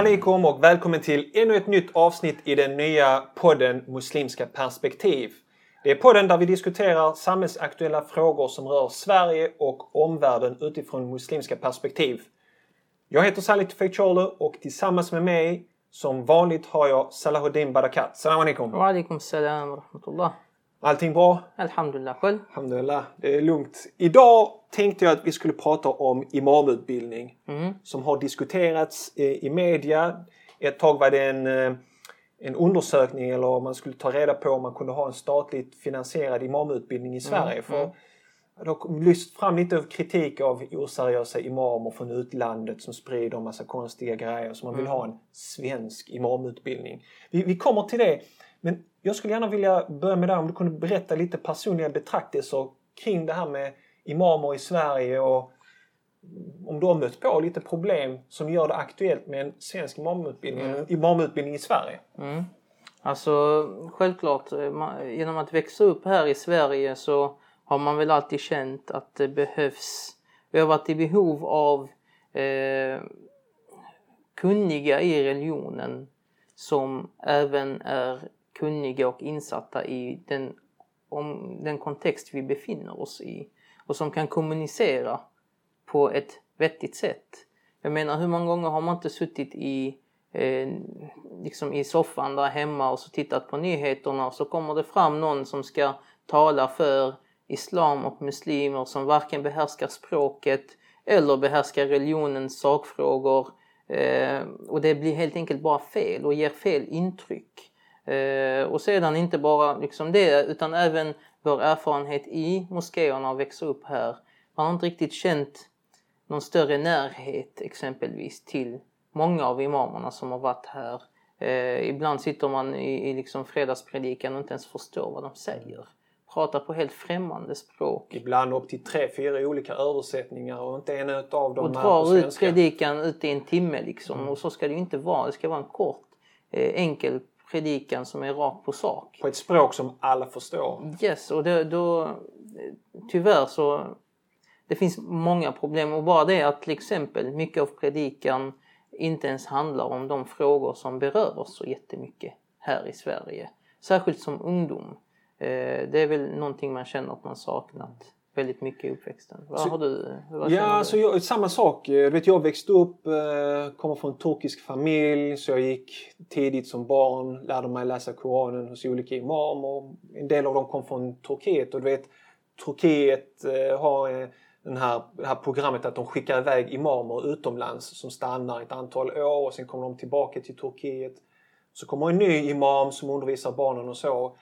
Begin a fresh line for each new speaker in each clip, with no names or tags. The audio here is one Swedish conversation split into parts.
Alaikum och välkommen till ännu ett nytt avsnitt i den nya podden Muslimska perspektiv. Det är podden där vi diskuterar samhällsaktuella frågor som rör Sverige och omvärlden utifrån muslimska perspektiv. Jag heter Salih Tufekcioglu och tillsammans med mig som vanligt har jag Salahuddin Barakat. Salam alaikum!
Wa alaikum salam wa rahmatullah.
Allting bra?
Alhamdulillah. Själv?
Alhamdulillah, det är lugnt. Idag tänkte jag att vi skulle prata om imamutbildning
Mm.
som har diskuterats i, i media. Ett tag var det en, eh, en undersökning eller om man skulle ta reda på om man kunde ha en statligt finansierad imamutbildning i Sverige. För
mm.
det har lyft fram lite av kritik av oseriösa imamer från utlandet som sprider en massa konstiga grejer. Så man vill
Mm.
ha en svensk imamutbildning. Vi, vi kommer till det. Men jag skulle gärna vilja börja med det om du kunde berätta lite personliga betraktelser kring det här med imamer i Sverige och om du har mött på lite problem som gör det aktuellt med en svensk imamutbildning, en imamutbildning i Sverige.
Mm. Alltså självklart, eh, man, genom att växa upp här i Sverige så har man väl alltid känt att det behövs, vi har varit i behov av eh, kunniga i religionen som även är kunniga och insatta i den, om, den kontext vi befinner oss i och som kan kommunicera på ett vettigt sätt. Jag menar hur många gånger har man inte suttit i eh, liksom i soffan där hemma och så tittat på nyheterna och så kommer det fram någon som ska tala för islam och muslimer som varken behärskar språket eller behärskar religionens sakfrågor eh, och det blir helt enkelt bara fel och ger fel intryck. Eh, och sedan inte bara liksom det utan även vår erfarenhet i moskéerna och växa upp här. Man har inte riktigt känt någon större närhet exempelvis till många av imamerna som har varit här. Eh, ibland sitter man i, i liksom fredagspredikan och inte ens förstår vad de säger. Pratar på helt främmande språk.
Ibland upp till tre, fyra olika översättningar och inte en av dem
Och
är på
drar ut
svenska.
predikan ut i en timme liksom.
Mm.
Och så ska det ju inte vara. Det ska vara en kort, eh, enkel predikan som är rakt på sak.
På ett språk som alla förstår.
Yes, och det, då tyvärr så det finns många problem och bara det att till exempel mycket av predikan inte ens handlar om de frågor som berör oss så jättemycket här i Sverige. Särskilt som ungdom. Eh, det är väl någonting man känner att man saknat väldigt mycket i uppväxten. Vad
Så-
har du? Vad
Ja, alltså jag, samma sak. Du vet, jag växte upp, eh, kommer från en turkisk familj, så jag gick tidigt som barn, lärde mig läsa Koranen hos olika imamer. En del av dem kom från Turkiet och du vet, Turkiet eh, har eh, den här, det här programmet att de skickar iväg imamer utomlands som stannar ett antal år och sen kommer de tillbaka till Turkiet. Så kommer en ny imam som undervisar barnen och så.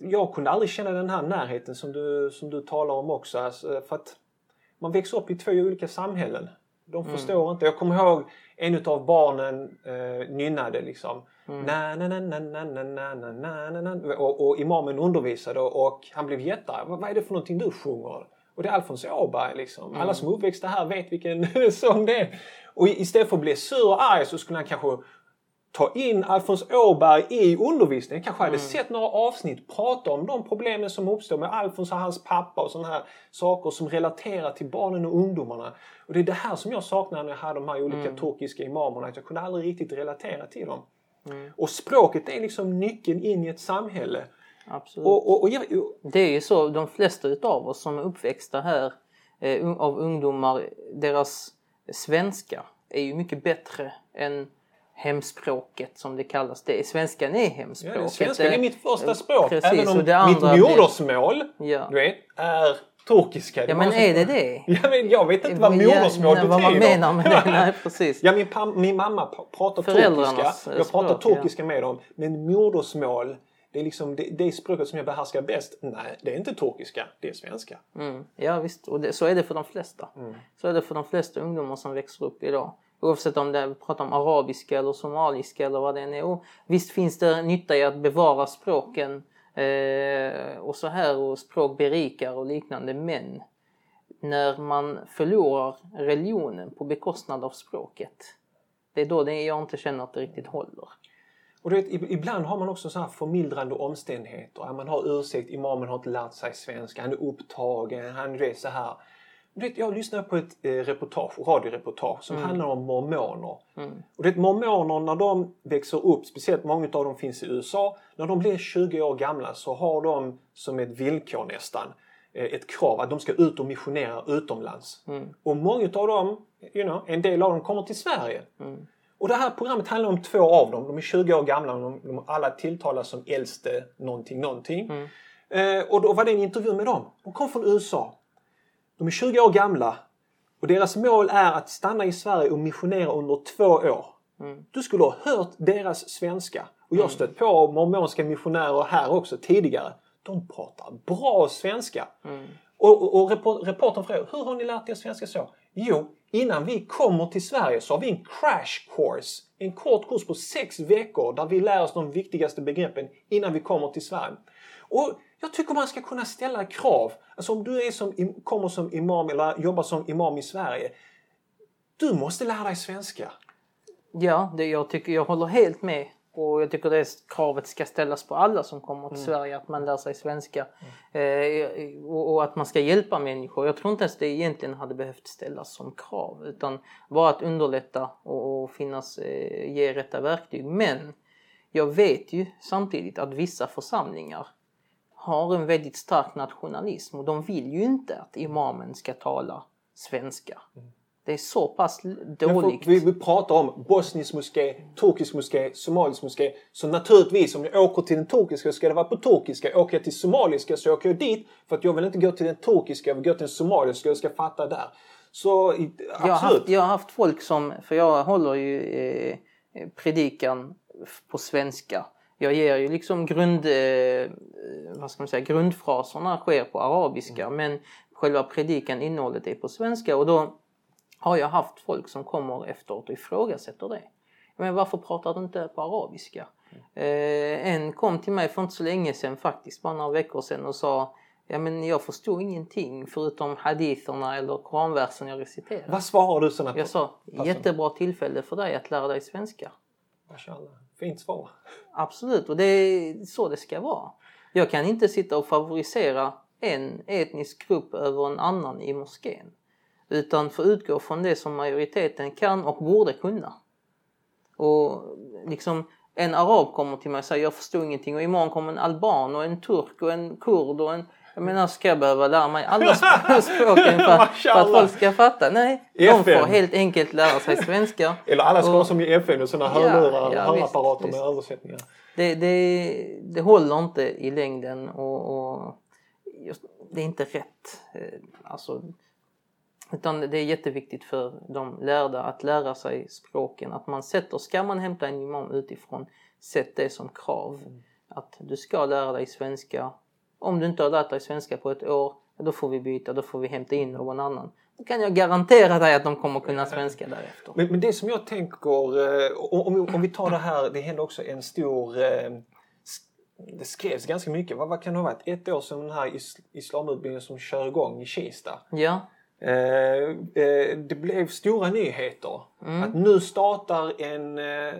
Jag kunde aldrig känna den här närheten som du, som du talar om också. Alltså, för att man växer upp i två olika samhällen. De förstår inte. Jag kommer ihåg en av barnen eh, nynnade liksom. Na, na, na, na, na, na, na, na, na, na, na. Och, och imamen undervisade och han blev jättearg. Vad, är det för någonting du sjunger? Och det är Alfons Åberg liksom. Alla som är uppväxta här vet vilken sång det är. Och istället för att bli sur och arg så skulle han kanske ta in Alfons Åberg i undervisningen. Kanske hade sett några avsnitt, prata om de problemen som uppstår med Alfons och hans pappa och sådana här saker som relaterar till barnen och ungdomarna. Och det är det här som jag saknar när jag hade de här olika turkiska imamerna, att jag kunde aldrig riktigt relatera till dem. Och språket är liksom nyckeln in i ett samhälle.
Absolut.
Och, och, och jag,
Det är ju så, de flesta utav oss som är uppväxta här eh, av ungdomar, deras svenska är ju mycket bättre än hemspråket som det kallas. Det är, svenskan är
ja,
hemspråket.
det svenska är
Eh,
mitt första språk.
Precis,
Även om mitt
blir-
modersmål,
Ja.
du vet, är turkiska.
Ja men är det det?
Ja, men jag vet inte vad
Ja,
modersmål betyder.
Vad man menar med det, nej precis.
Ja, min, min mamma pratar turkiska.
eh,
Jag pratar
språk, ja.
turkiska med dem. Men modersmål, det är liksom det, det språket som jag behärskar bäst. Nej, det är inte turkiska. Det är svenska.
Mm. Ja visst, och det, så är det för de flesta.
Mm.
Så är det för de flesta ungdomar som växer upp idag. Oavsett om det vi pratar om arabiska eller somaliska eller vad det än är. Och visst finns det nytta i att bevara språken eh, och så här och språk berikar och liknande. Men när man förlorar religionen på bekostnad av språket. Det är då det jag inte känner att det riktigt håller.
Och du vet, ibland har man också så här förmildrande omständigheter. Man har ursäkt, imamen har inte lärt sig svenska, han är upptagen, han är så här. Du vet, jag lyssnade på ett eh, reportage, radioreportage som handlar om mormoner. Och det mormoner när de växer upp, speciellt många av dem finns i USA, när de blir 20 år gamla så har de som ett villkor nästan eh, ett krav att de ska ut och missionera utomlands. Och många av dem, you know, en del av dem kommer till Sverige. Och det här programmet handlar om två av dem. De är 20 år gamla och de, de alla tilltalas som äldste någonting, någonting. Eh, och då var det en intervju med dem. De kom från USA. De är 20 år gamla och deras mål är att stanna i Sverige och missionera under två år. Du skulle ha hört deras svenska. Och jag har stött på mormonska missionärer här också tidigare. De pratar bra svenska. Och, och, och report, reportern frågar, hur har ni lärt er svenska så? Jo, innan vi kommer till Sverige så har vi en crash course. En kort kurs på sex veckor där vi lär oss de viktigaste begreppen innan vi kommer till Sverige. Och jag tycker man ska kunna ställa krav. Alltså om du är som, kommer som imam eller jobbar som imam i Sverige. Du måste lära dig svenska.
Ja, det, jag, tycker, jag håller helt med. Och jag tycker det kravet ska ställas på alla som kommer till Sverige, att man lär sig svenska. Eh, och, och att man ska hjälpa människor. Jag tror inte ens det egentligen hade behövt ställas som krav. Utan bara att underlätta och, och finnas, eh, ge rätta verktyg. Men jag vet ju samtidigt att vissa församlingar har en väldigt stark nationalism och de vill ju inte att imamen ska tala svenska. Det är så pass dåligt.
Vi, vi pratar om bosnisk moské, turkisk moské, somalisk moské. Så naturligtvis om jag åker till den turkiska ska det vara på turkiska. Åker jag till somaliska så åker jag dit för att jag vill inte gå till den turkiska, jag vill gå till den somaliska och ska fatta där. Så i-
Jag har,
absolut.
haft, jag har haft folk som, för jag håller ju eh, predikan f- på svenska. Jag ger ju liksom grund, eh, vad ska man säga, grundfraserna sker på arabiska men själva predikan, innehållet är på svenska och då har jag haft folk som kommer efteråt och ifrågasätter det. Men varför pratar du inte på arabiska? Eh, en kom till mig för inte så länge sedan faktiskt, bara några veckor sedan och sa Ja men jag förstod ingenting förutom haditherna eller koranversen jag reciterade.
Vad svarar du sådana
Jag sa, jättebra tillfälle för dig att lära dig svenska.
Mashallah. Fint svar.
Absolut, och det är så det ska vara. Jag kan inte sitta och favorisera en etnisk grupp över en annan i moskén. Utan få utgå från det som majoriteten kan och borde kunna. Och liksom en arab kommer till mig och säger jag förstår ingenting och imorgon kommer en alban och en turk och en kurd och en jag menar, ska jag behöva lära mig alla sp- språken för, att- folk ska fatta? Nej, de
FN.
får helt enkelt lära sig svenska.
Eller alla ska
Och-
som i FN och sådana hörlurar och
ja,
hörapparater med översättningar.
Det, det, det håller inte i längden och, och just, det är inte rätt. Eh, Alltså, utan det är jätteviktigt för de lärda att lära sig språken. Att man sätter, ska man hämta en imam utifrån, sätt det som krav. Att du ska lära dig svenska. Om du inte har lärt dig svenska på ett år, då får vi byta, då får vi hämta in någon annan. Då kan jag garantera dig att de kommer kunna svenska därefter.
Men, men det som jag tänker, eh, om, om, vi tar det här, det hände också en stor... eh, Det skrevs ganska mycket. Vad, vad kan det ha varit? Ett år sedan den här is, islamutbildningen som kör igång i Kista.
Ja,
Eh, eh, det blev stora nyheter. Att nu startar en, eh,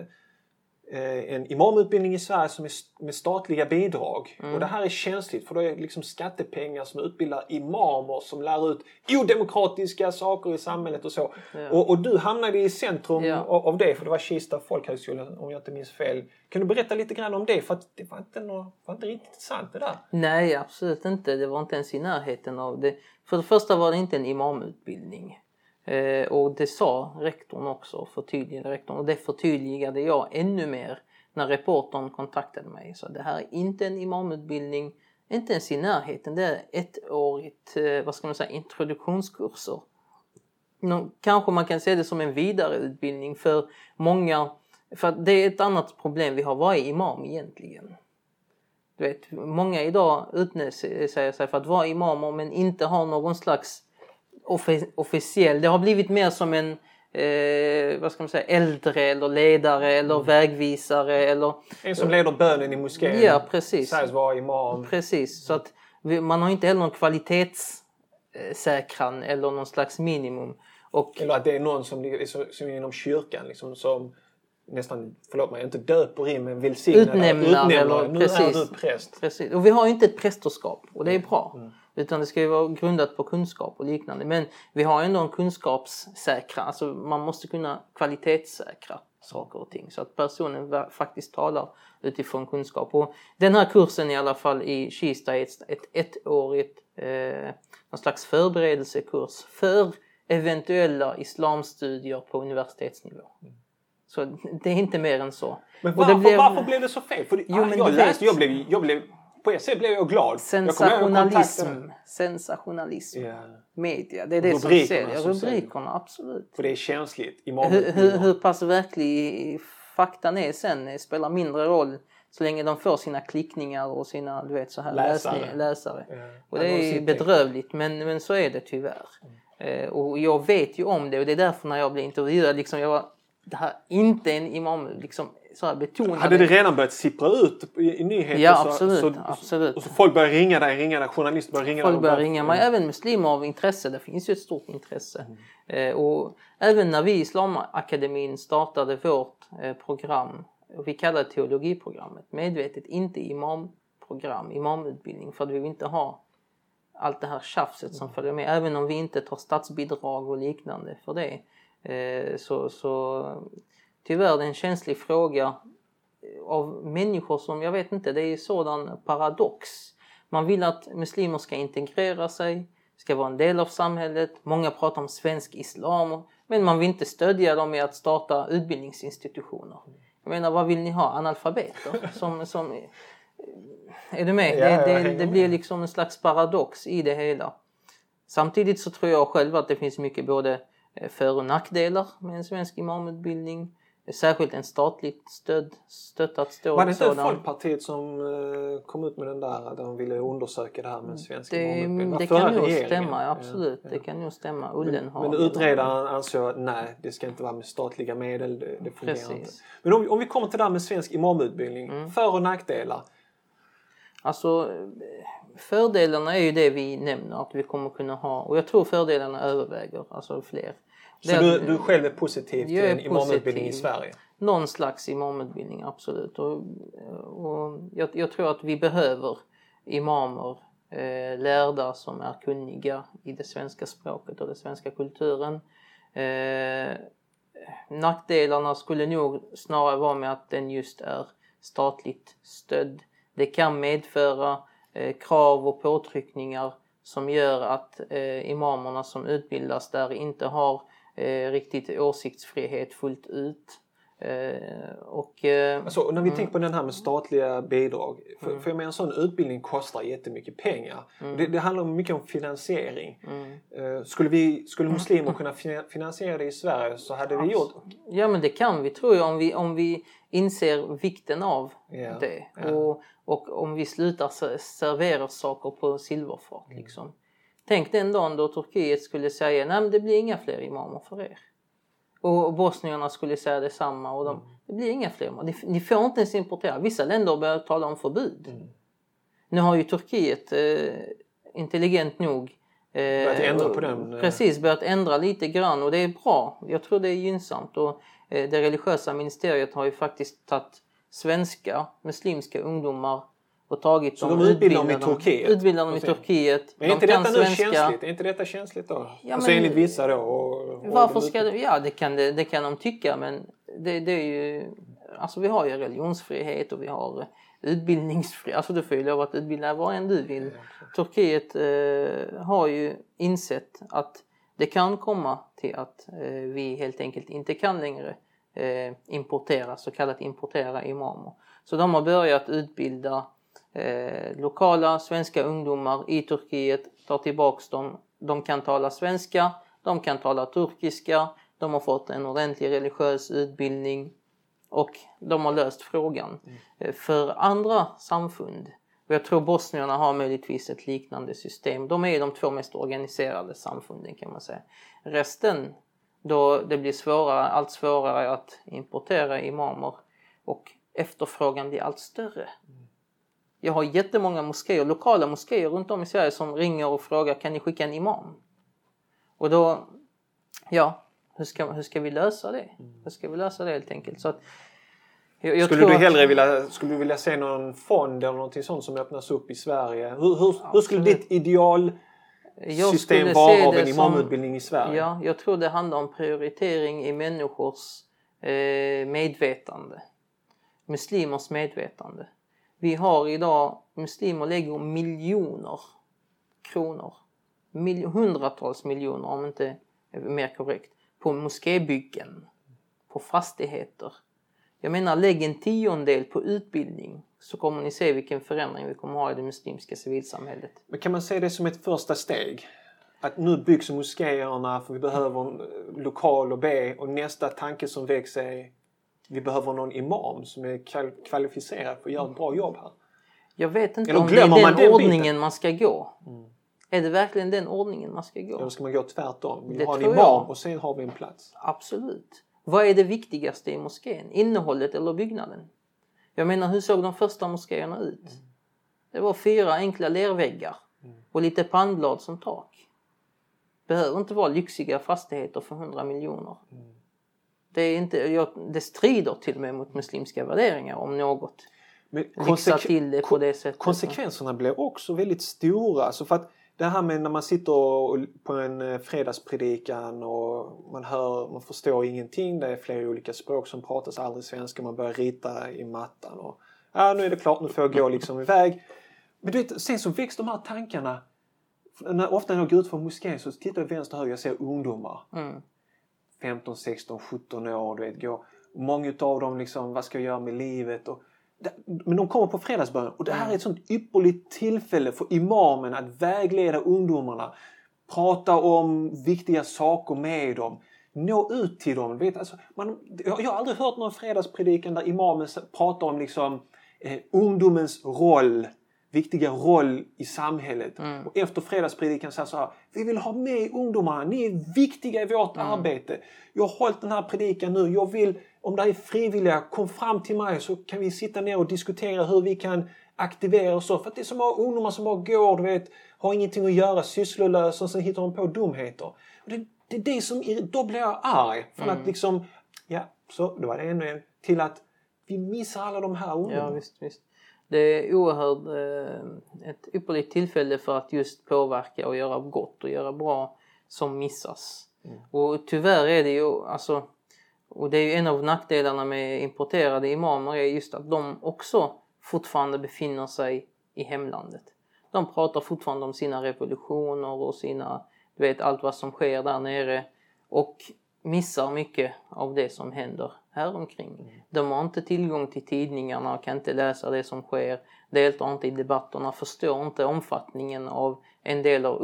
en imamutbildning i Sverige som är med statliga bidrag. Och det här är känsligt för då är det liksom skattepengar som utbildar imamer som lär ut odemokratiska saker i samhället och så. Och, och du hamnade i centrum
Ja.
av, av det för det var Kista folkhögskola om jag inte minns fel. Kan du berätta lite grann om det? För det var inte, nå- var inte riktigt sant det där.
Nej, absolut inte. Det var inte ens i närheten av det. För det första var det inte en imamutbildning. Eh, och det sa rektorn också, förtydligade rektorn. Och det förtydligade jag ännu mer när reportern kontaktade mig. Så det här är inte en imamutbildning, inte ens i närheten. Det är ettårigt, eh, vad ska man säga, introduktionskurser. Nå, kanske man kan se det som en vidareutbildning för många. För att det är ett annat problem vi har. Vad är imam egentligen? Du vet, många idag utnämner sig för att vara imamer men inte har någon slags officiell... Det har blivit mer som en eh, vad ska man säga, äldre eller ledare eller vägvisare eller...
En som leder bönen i moskén.
Ja, precis.
Sägs vara imam.
Precis, så att man har inte heller någon kvalitetssäkran eller någon slags minimum. Och
Eller att det är någon som, är inom kyrkan liksom, som nästan, förlåt mig, inte döper in men välsignar.
Utnämnar eller-
Nu
precis.
är du präst.
Precis. Och vi har ju inte ett prästerskap och det är bra. Utan det ska ju vara grundat på kunskap och liknande. Men vi har ändå en kunskapssäkra, alltså man måste kunna kvalitetssäkra saker och ting så att personen faktiskt talar utifrån kunskap. Och den här kursen i alla fall i Kista är ett, ett ettårigt, eh, någon slags förberedelsekurs för eventuella islamstudier på universitetsnivå. Så det är inte mer än så.
Men varför, blev... varför blev det så fel? För jo, jag läste, jag blev, jag blev på ett sätt blev jag glad.
Sensationalism. Jag Sensationalism. Yeah. Media. Det är det Rubrikerna, som säljer. Rubrikerna, absolut.
För det är känsligt.
Hur, hur, hur pass verklig faktan är sen spelar mindre roll så länge de får sina klickningar och sina du vet, så här läsare. Läsning, läsare. Yeah. Och det är bedrövligt men, men så är det tyvärr. Mm. Eh, och jag vet ju om det och det är därför när jag blir intervjuad liksom, jag var det här inte en imam liksom så här betonade.
Hade det redan börjat sippra ut i, i nyheter?
Ja absolut. Så, absolut.
Och så folk börjar ringa dig, ringa dig, journalister börjar ringa
folk dig. Folk börjar ringa mig, även muslimer av intresse. Det finns ju ett stort intresse. Mm. Eh, och även när vi i Islamakademin startade vårt eh, program, och vi kallade teologiprogrammet medvetet inte imamprogram, imamutbildning för att vi vill inte ha allt det här tjafset som följer med. Även om vi inte tar statsbidrag och liknande för det. Eh, så, så tyvärr det är en känslig fråga av människor som, jag vet inte, det är sådan paradox. Man vill att muslimer ska integrera sig, ska vara en del av samhället. Många pratar om svensk islam, men man vill inte stödja dem i att starta utbildningsinstitutioner. Jag menar, vad vill ni ha? Analfabeter? Som, som, är du med? Det, det, det blir liksom en slags paradox i det hela. Samtidigt så tror jag själv att det finns mycket både Eh, för och nackdelar med en svensk imamutbildning. Särskilt en statligt stöd, stöttat
stål. Var det inte Folkpartiet som eh, kom ut med den där, där de ville undersöka det här med svensk det?
Det kan nog stämma, absolut. Ja, ja. Det kan nog stämma. Ullenhag.
Men, men utredaren ansåg att nej, det ska inte vara med statliga medel. Det, det fungerar Precis. inte. Men om, om vi kommer till det här med svensk imamutbildning. Mm. För och nackdelar.
Alltså fördelarna är ju det vi nämner att vi kommer kunna ha och jag tror fördelarna överväger, alltså fler.
Så du, du själv är positiv till en imamutbildning i Sverige?
Någon slags imamutbildning, absolut. Och, och jag, jag, tror att vi behöver imamer, eh, lärda som är kunniga i det svenska språket och den svenska kulturen. Eh, nackdelarna skulle nog snarare vara med att den just är statligt stödd. Det kan medföra eh, krav och påtryckningar som gör att eh, imamerna som utbildas där inte har eh, riktigt åsiktsfrihet fullt ut. Eh, och,
eh, alltså, när vi mm. tänker på den här med statliga bidrag. För, mm. för jag menar en sån utbildning kostar jättemycket pengar. Mm. Det, det, handlar mycket om finansiering. Mm. Eh, skulle, vi, skulle muslimer kunna finansiera det i Sverige så hade vi gjort
Ja men det kan vi tror jag om vi, om vi inser vikten av yeah. det. Yeah. Och, och om vi slutar servera saker på silverfat. Mm. Liksom. Tänk den dagen då Turkiet skulle säga nej men det blir inga fler imamer för er. Och bosnierna skulle säga detsamma och de, mm. det blir inga fler imamer. Ni, får inte ens importera. Vissa länder börjar tala om förbud. Mm. Nu har ju Turkiet eh, intelligent nog
eh, börjat ändra på den.
Eh. Precis, börjat ändra lite grann och det är bra. Jag tror det är gynnsamt och eh, det religiösa ministeriet har ju faktiskt tagit svenska muslimska ungdomar och tagit
så dem de utbildar dem i Turkiet?
Utbildar dem i Turkiet.
Men är inte de detta nu känsligt? Är inte detta känsligt då? Ja, alltså enligt vissa då? Och,
varför ska det, Ja det kan, det, det kan de tycka men det, det är ju... Alltså vi har ju religionsfrihet och vi har utbildningsfrihet. Alltså du får ju lov att utbilda vad än du vill. Turkiet eh, har ju insett att det kan komma till att eh, vi helt enkelt inte kan längre eh, importera, så kallat importera imamer. Så de har börjat utbilda eh, lokala svenska ungdomar i Turkiet, tar tillbaks dem. De kan tala svenska, de kan tala turkiska, de har fått en ordentlig religiös utbildning och de har löst frågan. Mm. Eh, för andra samfund, och jag tror bosnierna har möjligtvis ett liknande system, de är de två mest organiserade samfunden kan man säga. Resten, då det blir svårare, allt svårare att importera imamer och efterfrågan blir allt större. Mm. Jag har jättemånga moskéer, lokala moskéer runt om i Sverige som ringer och frågar kan ni skicka en imam? Och då, ja, hur ska, hur ska vi lösa det? Hur ska vi lösa det helt enkelt? Så att, Jag, jag
skulle du
att-
hellre vilja, skulle du vilja se någon fond eller någonting sånt som öppnas upp i Sverige? Hur, hur, hur skulle ditt
skulle se
vara av en
som-
imamutbildning i Sverige?
Ja, jag tror det handlar om prioritering i människors eh, medvetande. Muslimers medvetande. Vi har idag, muslimer lägger miljoner kronor, mil, hundratals miljoner om inte mer korrekt, på moskébyggen, på fastigheter. Jag menar lägg en tiondel på utbildning så kommer ni se vilken förändring vi kommer ha i det muslimska civilsamhället.
Men kan man se det som ett första steg? Att nu byggs moskéerna för vi behöver en lokal att be och nästa tanke som väcks är vi behöver någon imam som är kval- kvalificerad för att göra ett bra jobb här.
Jag vet inte
Eller
om det är den,
den
ordningen
biten?
man ska gå. Är det verkligen den ordningen man ska gå?
Eller ska man gå tvärtom? Vi
Det
har en imam
jag.
och sen har vi en plats.
Absolut. Vad är det viktigaste i moskén? Innehållet eller byggnaden? Jag menar, hur såg de första moskéerna ut? Det var fyra enkla lerväggar och lite pannblad som tak. Behöver inte vara lyxiga fastigheter för 100 miljoner. Det, är inte, jag, det strider till och med mot muslimska värderingar om något.
Men
Lixa
konsekve-
till det på det sättet.
konsekvenserna blir också väldigt stora. Alltså för att det här med när man sitter och, på en eh, fredagspredikan och man hör, man förstår ingenting. Det är flera olika språk som pratas, aldrig svenska. Man börjar rita i mattan och ja, nu är det klart, nu får jag gå liksom iväg. Men du vet, sen så väcks de här tankarna. När, ofta när jag går ut från moskén så tittar jag vänster och höger, jag ser ungdomar.
Mm.
15, 16, 17 år. Du vet, går. Många av dem liksom, vad ska jag göra med livet? Och, men de kommer på fredagsbön och det här är ett sånt ypperligt tillfälle för imamen att vägleda ungdomarna. Prata om viktiga saker med dem. Nå ut till dem. Vet, alltså, man, jag, har aldrig hört någon fredagspredikan där imamen pratar om liksom, eh, ungdomens roll viktiga roll i samhället. Och efter fredagspredikan säger så här. Vi vill ha med ungdomarna. Ni är viktiga i vårt arbete. Jag har hållit den här predikan nu. Jag vill, om det är frivilliga, kom fram till mig så kan vi sitta ner och diskutera hur vi kan aktivera oss. så. För att det är så många ungdomar som bara går, du vet, har ingenting att göra, sysslolösa och sen hittar de på dumheter. Och det, det är det som, då blir jag arg. Från att liksom, ja, så då var det ännu en. Till att vi missar alla de här ungdomarna.
Ja, visst, visst. Det är oerhört eh, ett ypperligt tillfälle för att just påverka och göra gott och göra bra som missas. Och tyvärr är det ju alltså och det är ju en av nackdelarna med importerade imamer är just att de också fortfarande befinner sig i hemlandet. De pratar fortfarande om sina revolutioner och sina, du vet allt vad som sker där nere och missar mycket av det som händer här omkring. De har inte tillgång till tidningarna, kan inte läsa det som sker, deltar inte i debatterna, förstår inte omfattningen av en del av,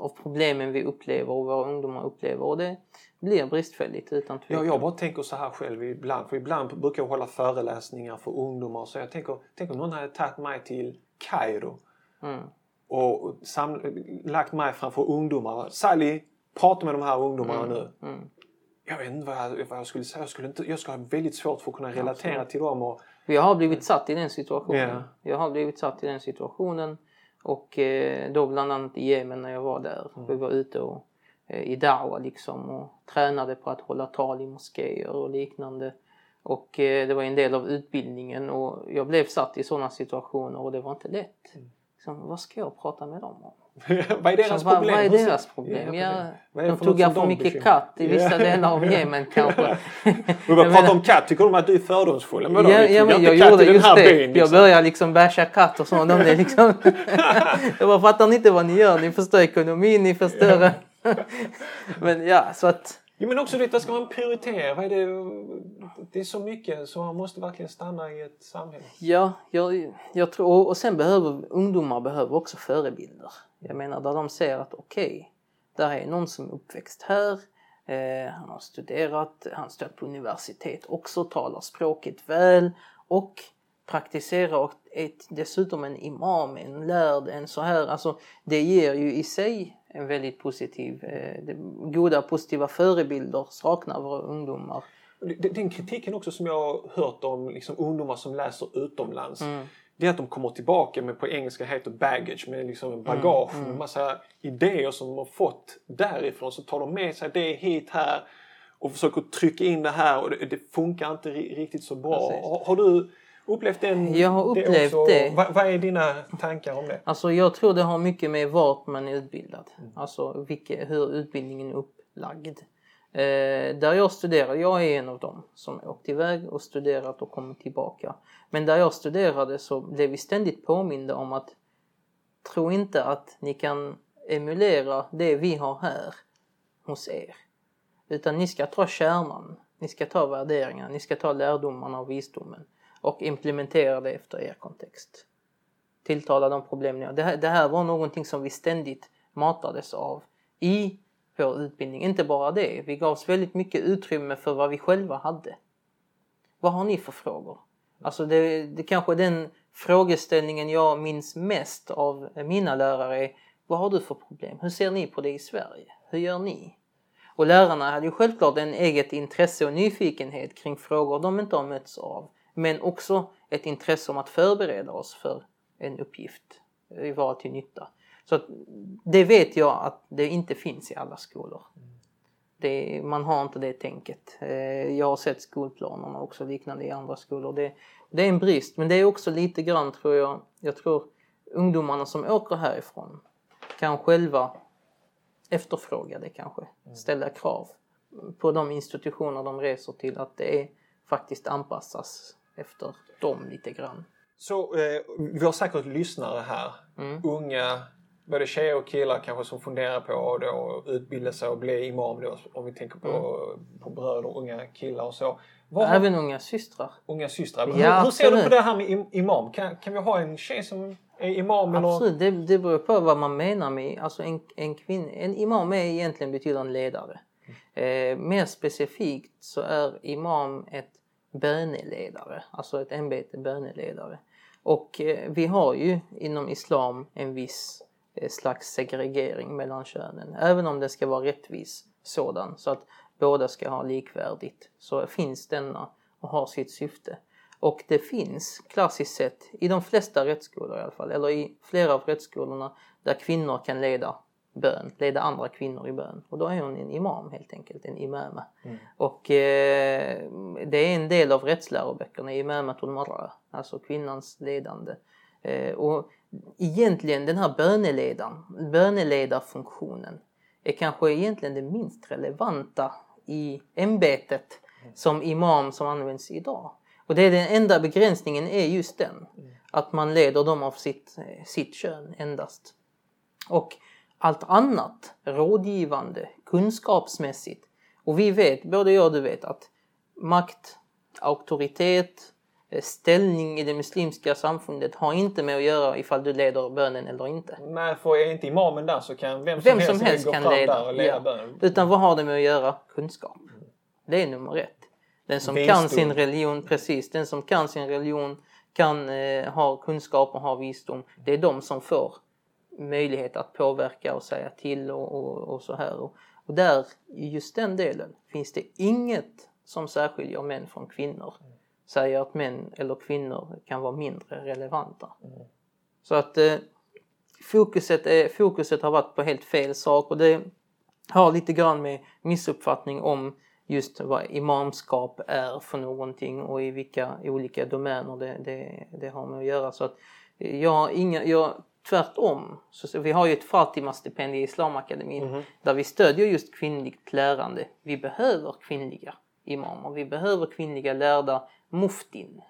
av problemen vi upplever och våra ungdomar upplever och det blir bristfälligt utan
Ja,
tvekan.
jag bara tänker så här själv ibland. För ibland brukar jag hålla föreläsningar för ungdomar. Så jag tänker, tänk om någon hade tagit mig till Kairo
Mm.
och saml- lagt mig framför ungdomar. Sally, prata med de här ungdomarna nu.
Mm.
Jag vet inte vad jag, vad jag skulle säga. Jag skulle, inte, jag skulle ha väldigt svårt för att kunna relatera till dem. Och,
Jag har blivit satt i den situationen.
Ja.
Jag har blivit satt i den situationen och eh, då bland annat i Jemen när jag var där. Vi var ute och, eh, i Dawa liksom och tränade på att hålla tal i moskéer och liknande. Och eh, det var en del av utbildningen och jag blev satt i sådana situationer och det var inte lätt. Liksom, vad ska jag prata med dem om?
vad är deras
vad,
problem?
vad är deras problem?
Ja,
Ja, de tuggar för
de
mycket
bekymrar?
katt i vissa delar av Jemen kanske. Jag
börjar prata om katt. Tycker de att du är fördomsfull? Men
Ja, ja, men jag gjorde just det.
byn,
Jag
liksom.
började liksom basha katt och så. De är liksom... jag bara fattar inte vad ni gör. Ni förstör ekonomin, ni förstör... men ja, så att...
Jo, men också det, vad ska man prioritera? Vad är det? det är så mycket så man måste verkligen stanna i ett samhälle.
Ja, jag, jag tror... Och sen behöver ungdomar behöver också förebilder. Jag menar där de ser att okej, där är någon som är uppväxt här. Eh, han har studerat, han har stött på universitet också, talar språket väl och praktiserar och är dessutom en imam, en lärd, en så här. Alltså det ger ju i sig en väldigt positiv, eh, goda positiva förebilder saknar våra ungdomar.
Den kritiken också som jag har hört om liksom, ungdomar som läser utomlands.
Mm.
Det är att de kommer tillbaka med på engelska heter baggage med liksom en bagage
Mm,
med massa idéer som de har fått därifrån. Så tar de med sig det hit här och försöker trycka in det här och det, det funkar inte riktigt så bra. Har, har, du upplevt den,
Jag har upplevt det. det.
Vad, vad, är dina tankar om det?
Alltså jag tror det har mycket med vart man är utbildad. Mm. Alltså vilka, hur utbildningen är upplagd. Eh, där jag studerar, jag är en av dem som åkt iväg och studerat och kommit tillbaka. Men där jag studerade så blev vi ständigt påminda om att tro inte att ni kan emulera det vi har här hos er. Utan ni ska ta kärnan, ni ska ta värderingarna, ni ska ta lärdomarna och visdomen och implementera det efter er kontext. Tilltala de problem ni har. Det här, det här var någonting som vi ständigt matades av i vår utbildning. Inte bara det, vi gavs väldigt mycket utrymme för vad vi själva hade. Vad har ni för frågor? Alltså det, det kanske är den frågeställningen jag minns mest av mina lärare är vad har du för problem? Hur ser ni på det i Sverige? Hur gör ni? Och lärarna hade ju självklart en eget intresse och nyfikenhet kring frågor de inte har mötts av. Men också ett intresse om att förbereda oss för en uppgift, vara till nytta. Så det vet jag att det inte finns i alla skolor. Det, man har inte det tänket. Eh, jag har sett skolplanerna också liknande i andra skolor. Det, det är en brist men det är också lite grann tror jag, jag tror ungdomarna som åker härifrån kan själva efterfråga det kanske, mm. ställa krav på de institutioner de reser till att det är, faktiskt anpassas efter dem lite grann.
Så eh, vi har säkert lyssnare här, mm. unga både tjejer och killar kanske som funderar på att utbilda sig och bli imam då, om vi tänker på, mm. på bröder, unga killar och så.
Vad Även unga systrar.
Unga systrar. Ja, hur, hur ser du på det här med imam? Kan, kan vi ha en tjej som är imam?
Absolut, eller? Det, det beror på vad man menar med alltså en, en kvinna. En imam är egentligen betyder en ledare. Mm. Eh, mer specifikt så är imam ett böneledare, alltså ett ämbete böneledare. Och eh, vi har ju inom islam en viss eh, slags segregering mellan könen, även om det ska vara rättvis sådan så att båda ska ha likvärdigt så finns denna och har sitt syfte. Och det finns klassiskt sett i de flesta rättsskolor i alla fall, eller i flera av rättsskolorna där kvinnor kan leda bön, leda andra kvinnor i bön. Och då är hon en imam helt enkelt, en imama. Mm. Och eh, det är en del av rättsläroböckerna, imamatul marra, alltså kvinnans ledande. Eh, och egentligen den här böneledaren, böneledarfunktionen är kanske egentligen det minst relevanta i ämbetet som imam som används idag. Och det är den enda begränsningen är just den. Att man leder dem av sitt, sitt kön endast. Och allt annat, rådgivande, kunskapsmässigt. Och vi vet, både jag och du vet, att makt, auktoritet, Eh, ställning i det muslimska samfundet har inte med att göra ifall du leder bönen eller inte.
Nej, för är inte imamen där så kan vem som vem helst, som helst gå kan fram leda, där och leda ja. bönen.
Utan vad har det med att göra? Kunskap. Det är nummer ett. Den som visdom. kan sin religion, precis, den som kan sin religion kan eh, ha kunskap och ha visdom. Det är de som får möjlighet att påverka och säga till och, och, och så här. Och, och där, i just den delen, finns det inget som särskiljer män från kvinnor säger att män eller kvinnor kan vara mindre relevanta. Mm. Så att eh, fokuset, är, fokuset har varit på helt fel sak och det har lite grann med missuppfattning om just vad imamskap är för någonting och i vilka olika domäner det, det, det har med att göra. Så att eh, jag har inga, jag, tvärtom, så, vi har ju ett Fatima-stipendium i Islamakademin mm. där vi stödjer just kvinnligt lärande. Vi behöver kvinnliga imamer, vi behöver kvinnliga lärda muftin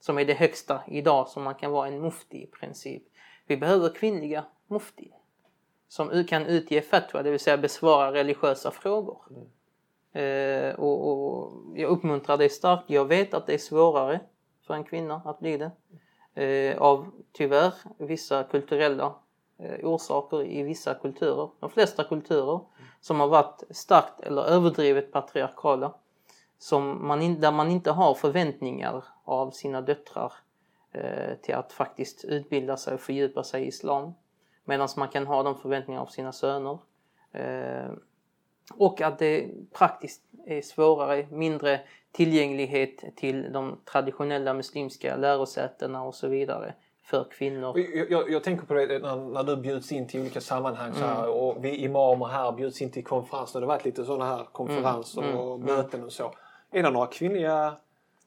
som är det högsta idag som man kan vara en mufti i princip. Vi behöver kvinnliga mufti som kan utge fatwa, det vill säga besvara religiösa frågor. Mm. Eh, och, och, jag uppmuntrar det starkt. Jag vet att det är svårare för en kvinna att bli det. Eh, av tyvärr vissa kulturella eh, orsaker i vissa kulturer. De flesta kulturer som har varit starkt eller överdrivet patriarkala som man in, där man inte har förväntningar av sina döttrar eh, till att faktiskt utbilda sig och fördjupa sig i islam. Medan man kan ha de förväntningarna av sina söner. Eh, och att det praktiskt är svårare, mindre tillgänglighet till de traditionella muslimska lärosätena och så vidare för kvinnor.
Jag, jag, jag tänker på det när, när du bjuds in till olika sammanhang så här, och vi imamer här bjuds in till konferenser. Det har varit lite sådana här konferenser och möten och så. Är det några kvinnliga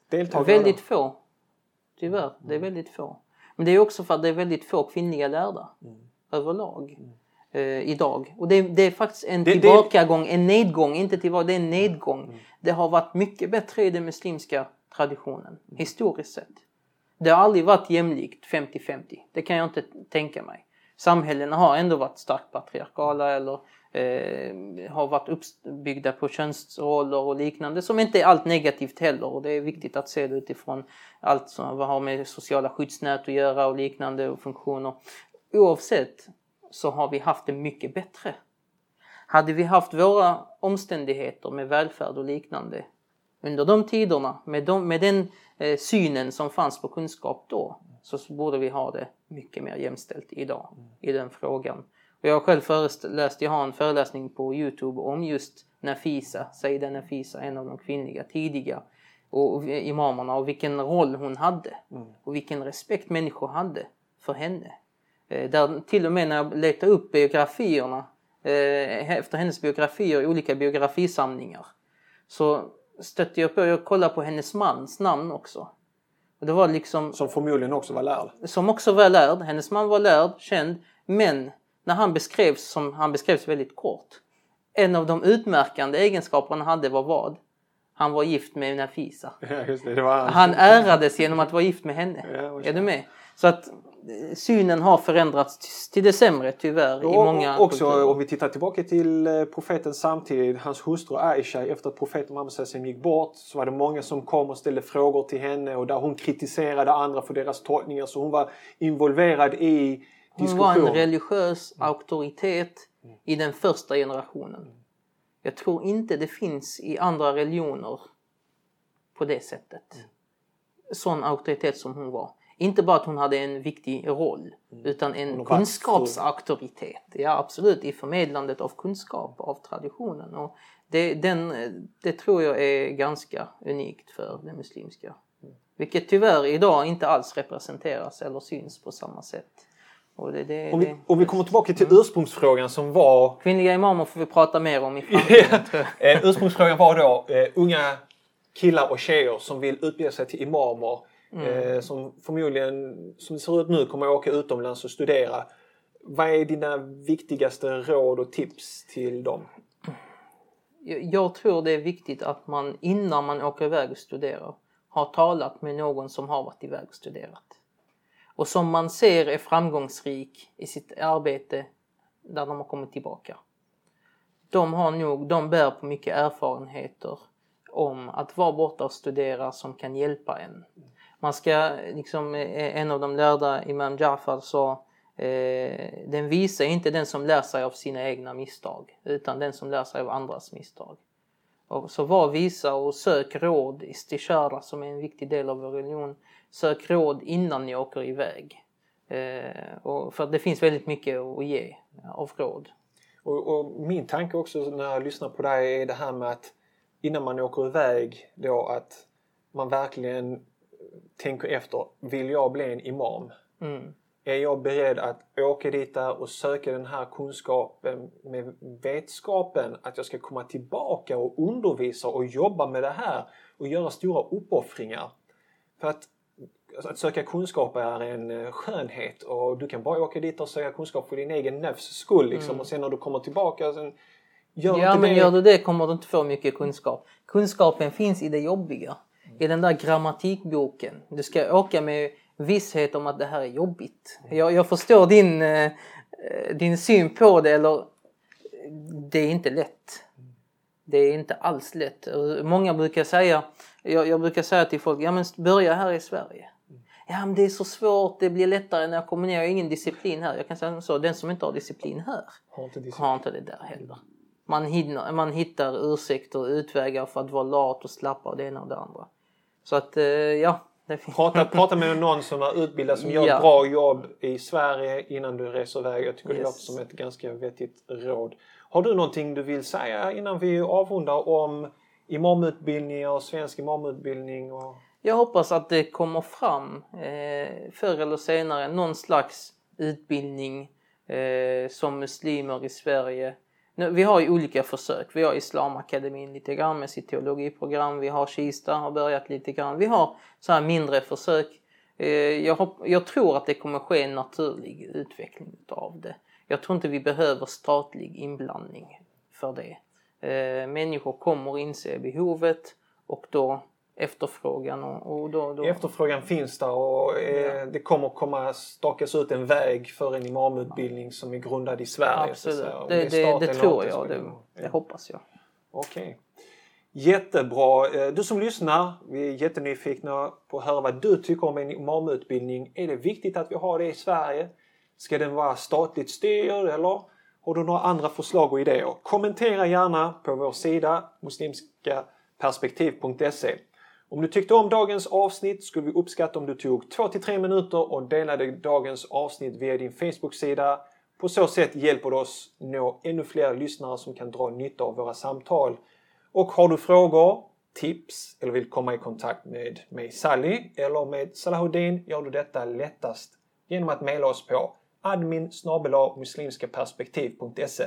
deltagare?
Väldigt få. Tyvärr, det är väldigt få. Men det är också för att det är väldigt få kvinnliga lärda överlag eh, idag. Och det, det är faktiskt en
Det- det-
tillbakagång, en nedgång, inte tillbaka, det är en nedgång. Det har varit mycket bättre i den muslimska traditionen, historiskt sett. Det har aldrig varit jämlikt 50-50, det kan jag inte tänka mig. Samhällena har ändå varit starkt patriarkala eller eh, har varit uppbyggda på könsroller och liknande som inte är allt negativt heller och det är viktigt att se det utifrån allt som har med sociala skyddsnät att göra och liknande och funktioner. Oavsett så har vi haft det mycket bättre. Hade vi haft våra omständigheter med välfärd och liknande under de tiderna med, de, med den eh, synen som fanns på kunskap då så borde vi ha det mycket mer jämställt idag i den frågan. Och jag har själv föreläst, jag har en föreläsning på Youtube om just Nafisa, Saida Nafisa, en av de kvinnliga tidiga och imamerna och vilken roll hon hade och vilken respekt människor hade för henne. Eh, Där till och med när jag letade upp biografierna eh, efter hennes biografier i olika biografisamlingar så stötte jag på, jag kollade på hennes mans namn också. Och det var liksom,
Som förmodligen också var lärd.
som också var lärd, hennes man var lärd, känd, men när han beskrevs som, han beskrevs väldigt kort. En av de utmärkande egenskaperna han hade var vad? Han var gift med Nafisa.
Ja, det. det var
Han ärades genom att vara gift med henne.
Ja,
Är du med? Så att synen har förändrats till det sämre tyvärr i
Och
många
också
kulturer.
om vi tittar tillbaka till eh, profeten samtidigt, hans hustru Aisha, efter att profeten Muhammed gick bort så var det många som kom och ställde frågor till henne och där hon kritiserade andra för deras tolkningar så hon var involverad i
Hon var en
diskussion.
religiös auktoritet i den första generationen. Jag tror inte det finns i andra religioner på det sättet. Sån auktoritet som hon var. Inte bara att hon hade en viktig roll utan en kunskapsauktoritet. Ja absolut, i förmedlandet av kunskap, av traditionen. Och det, den, det tror jag är ganska unikt för det muslimska. Vilket tyvärr idag inte alls representeras eller syns på samma sätt. Och det, det,
Om vi, om vi kommer tillbaka till ursprungsfrågan som var
Kvinnliga imamer får vi prata mer om i framtiden tror jag.
eh, Ursprungsfrågan var då eh, unga killar och tjejer som vill utbilda sig till imamer.
Mm.
Eh, som förmodligen, som det ser ut nu, kommer att åka utomlands och studera. Vad är dina viktigaste råd och tips till dem?
Jag- Jag tror det är viktigt att man innan man åker iväg och studerar har talat med någon som har varit iväg och studerat. Och som man ser är framgångsrik i sitt arbete där de har kommit tillbaka. De har nog, de bär på mycket erfarenheter om att vara borta och studera som kan hjälpa en. Man ska, liksom eh, eh, en av de lärda, Imam Jafar, sa eh, den visar inte den som lär sig av sina egna misstag utan den som lär sig av andras misstag. Och så var visa och sök råd, istishara som är en viktig del av vår religion. Sök råd innan ni åker iväg. Eh, och för det finns väldigt mycket att ge av råd.
Och, och min tanke också när jag lyssnar på dig är det här med att innan man åker iväg då att man verkligen tänker efter. Vill jag bli en imam?
Mm.
Är jag beredd att åka dit där och söka den här kunskapen med vetskapen att jag ska komma tillbaka och undervisa och jobba med det här och göra stora uppoffringar? För att, alltså, att söka kunskap är en eh, skönhet och du kan bara åka dit och söka kunskap för din egen nefs skull liksom. och sen när du kommer tillbaka sen gör
Ja, men
det.
gör du det kommer du inte få mycket kunskap. Kunskapen finns i det jobbiga. I den där grammatikboken. Du ska åka med visshet om att det här är jobbigt. Jag, jag förstår din, eh, din syn på det, eller det är inte lätt. Det är inte alls lätt. Många brukar säga, jag, jag brukar säga till folk, ja men börja här i Sverige. Ja men det är så svårt, det blir lättare när jag kommer ner, jag har ingen disciplin här. Jag kan säga så, den som inte har disciplin här
Har inte disciplin.
har inte det där heller. Man, hinner, man hittar ursäkter och utvägar för att vara lat och slappa och det ena och det andra. Så att eh, ja. Det.
Prata, prata med någon som är utbildad som gör
Ja.
ett bra jobb i Sverige innan du reser iväg. Jag tycker det
Yes.
låter som ett ganska vettigt råd. Har du någonting du vill säga innan vi avrundar om imamutbildningar och svensk imamutbildning? Och...
Jag hoppas att det kommer fram eh, förr eller senare någon slags utbildning eh, som muslimer i Sverige. Nu, vi har ju olika försök. Vi har Islamakademin lite grann med sitt teologiprogram. Vi har Kista har börjat lite grann. Vi har så här mindre försök. Eh, jag, hopp, jag tror att det kommer ske en naturlig utveckling av det. Jag tror inte vi behöver statlig inblandning för det. Eh, människor kommer inse behovet och då efterfrågan och, och då, då...
Efterfrågan finns där och eh, ja. det kommer komma stakas ut en väg för en imamutbildning som är grundad i Sverige.
Absolut, det, det, det, det tror jag. Det, det hoppas jag.
Okej. Okay. Jättebra! Eh, du som lyssnar, vi är jättenyfikna på att höra vad du tycker om en imamutbildning. Är det viktigt att vi har det i Sverige? Ska den vara statligt styrd eller har du några andra förslag och idéer? Kommentera gärna på vår sida muslimskaperspektiv.se. Om du tyckte om dagens avsnitt skulle vi uppskatta om du tog 2-3 minuter och delade dagens avsnitt via din Facebook-sida. På så sätt hjälper du oss nå ännu fler lyssnare som kan dra nytta av våra samtal. Och har du frågor, tips eller vill komma i kontakt med mig Sally eller med Salahuddin gör du detta lättast genom att mejla oss på admin muslimskaperspektiv.se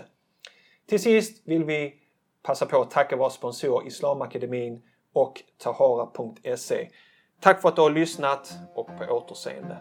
Till sist vill vi passa på att tacka vår sponsor Islamakademin och tahara.se. Tack för att du har lyssnat och på återseende.